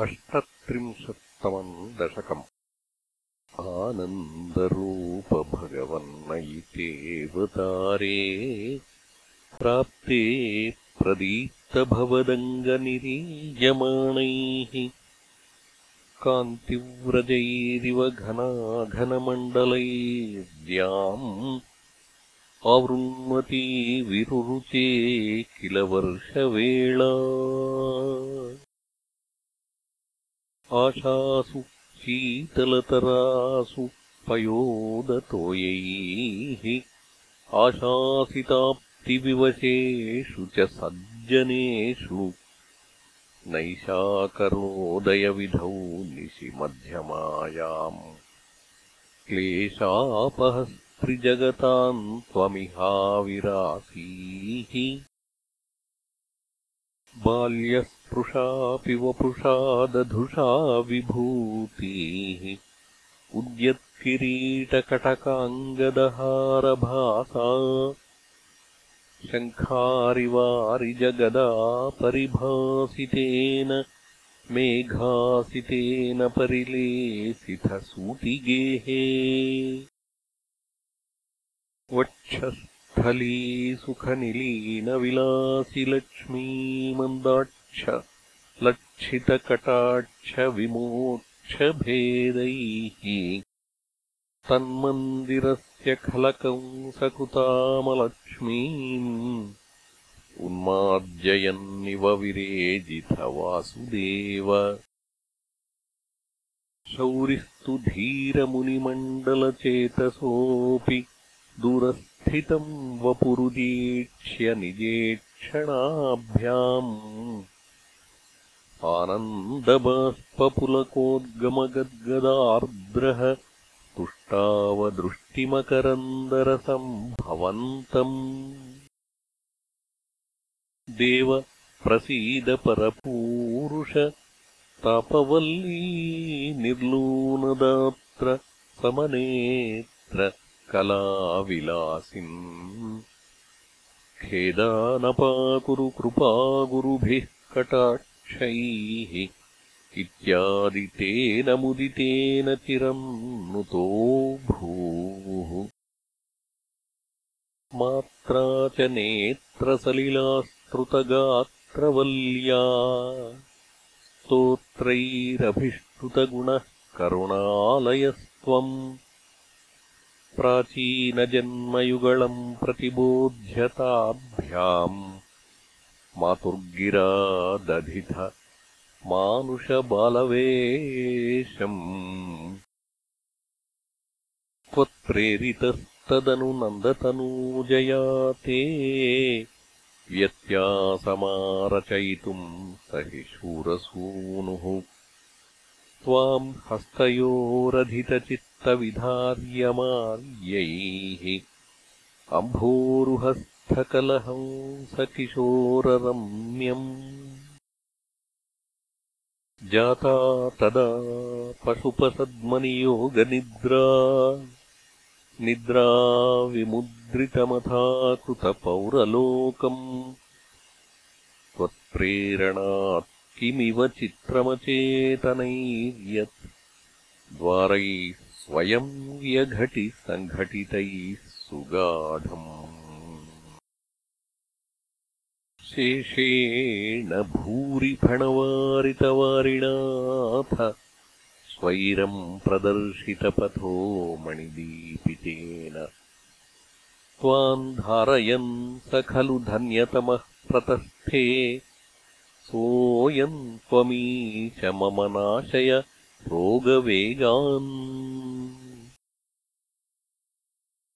अष्टत्रिंशत्तमम् दशकम्। आनन्दरूपभगवन्नयितेऽवतारे प्राप्ते प्रदीप्तभवदङ्गनिरीयमाणैः कान्तिव्रजैरिव घनाघनमण्डलैर्द्याम् आवृण्वती विरुरुचे किल वर्षवेळा आशासु शीतलतरासु पयोदतोयैः आशासिताप्तिविवशेषु च सज्जनेषु नैशाकरोदयविधौ निशि मध्यमायाम् क्लेशापहस्त्रिजगताम् त्वमिहाविरासीः बाल्यस्पृशापि वपुषादधुषा विभूतिः उद्यत्किरीटकटकाङ्गदहारभासा शङ्खारिवारिजगदापरिभासितेन मेघासितेन परिलेसितसूतिगेः वक्षस्थली सुखनिलीनविलासि लक्ष्मीमन्दाक्ष लक्षितकटाक्षविमोक्षभेदैः तन्मन्दिरस्य खलकंसकृतामलक्ष्मीम् उन्मार्जयन्निव वासुदेव। शौरिस्तु धीरमुनिमण्डलचेतसोऽपि दूरस्थितम् वपुरुदीक्ष्य निजेक्षणाभ्याम् आनन्दबाष्पपुलकोद्गमगद्गदार्द्रः तुष्टावदृष्टिमकरन्दरसम्भवन्तम् देव प्रसीद परपूरुष तापवल्ली निर्लूनदात्र समनेत्र कलाविलासिन्। खेदानपाकुरु कृपागुरुभिः कटाक्षैः इत्यादि तेन मुदितेन चिरम् नुतो भूः मात्रा च नेत्रसलिलास्तृतगात्रवल्या स्तोत्रैरभिष्टुतगुणः करुणालयस्त्वम् प्राचीनजन्मयुगळम् प्रतिबोध्यताभ्याम् मातुर्गिरा दधिथ मानुषबालवेशम् त्वत्प्रेरितस्तदनु नन्दतनूजया ते व्यत्यासमारचयितुम् स हि शूरसूनुः त्वाम् हस्तयोरधितचित्तविधार्यमार्यैः अम्भोरुहस्थकलहंसकिशोररम्यम्। जाता तदा पशुपसद्मनियोगनिद्रा। निद्रा विमुद्रितमथाकृतपौरलोकम् त्वत्प्रेरणात् किमिव चित्रमचेतनैर्यत्? द्वारैः स्वयम् व्यघटि सङ्घटितैः सुगाढम्। शेषेण भूरिफणवारितवारिणाथ स्वैरम् प्रदर्शितपथो मणिदीपितेन त्वाम् धारयन् स खलु धन्यतमः प्रतस्थे सोऽयम् त्वमीश मम नाशय रोगवेगान्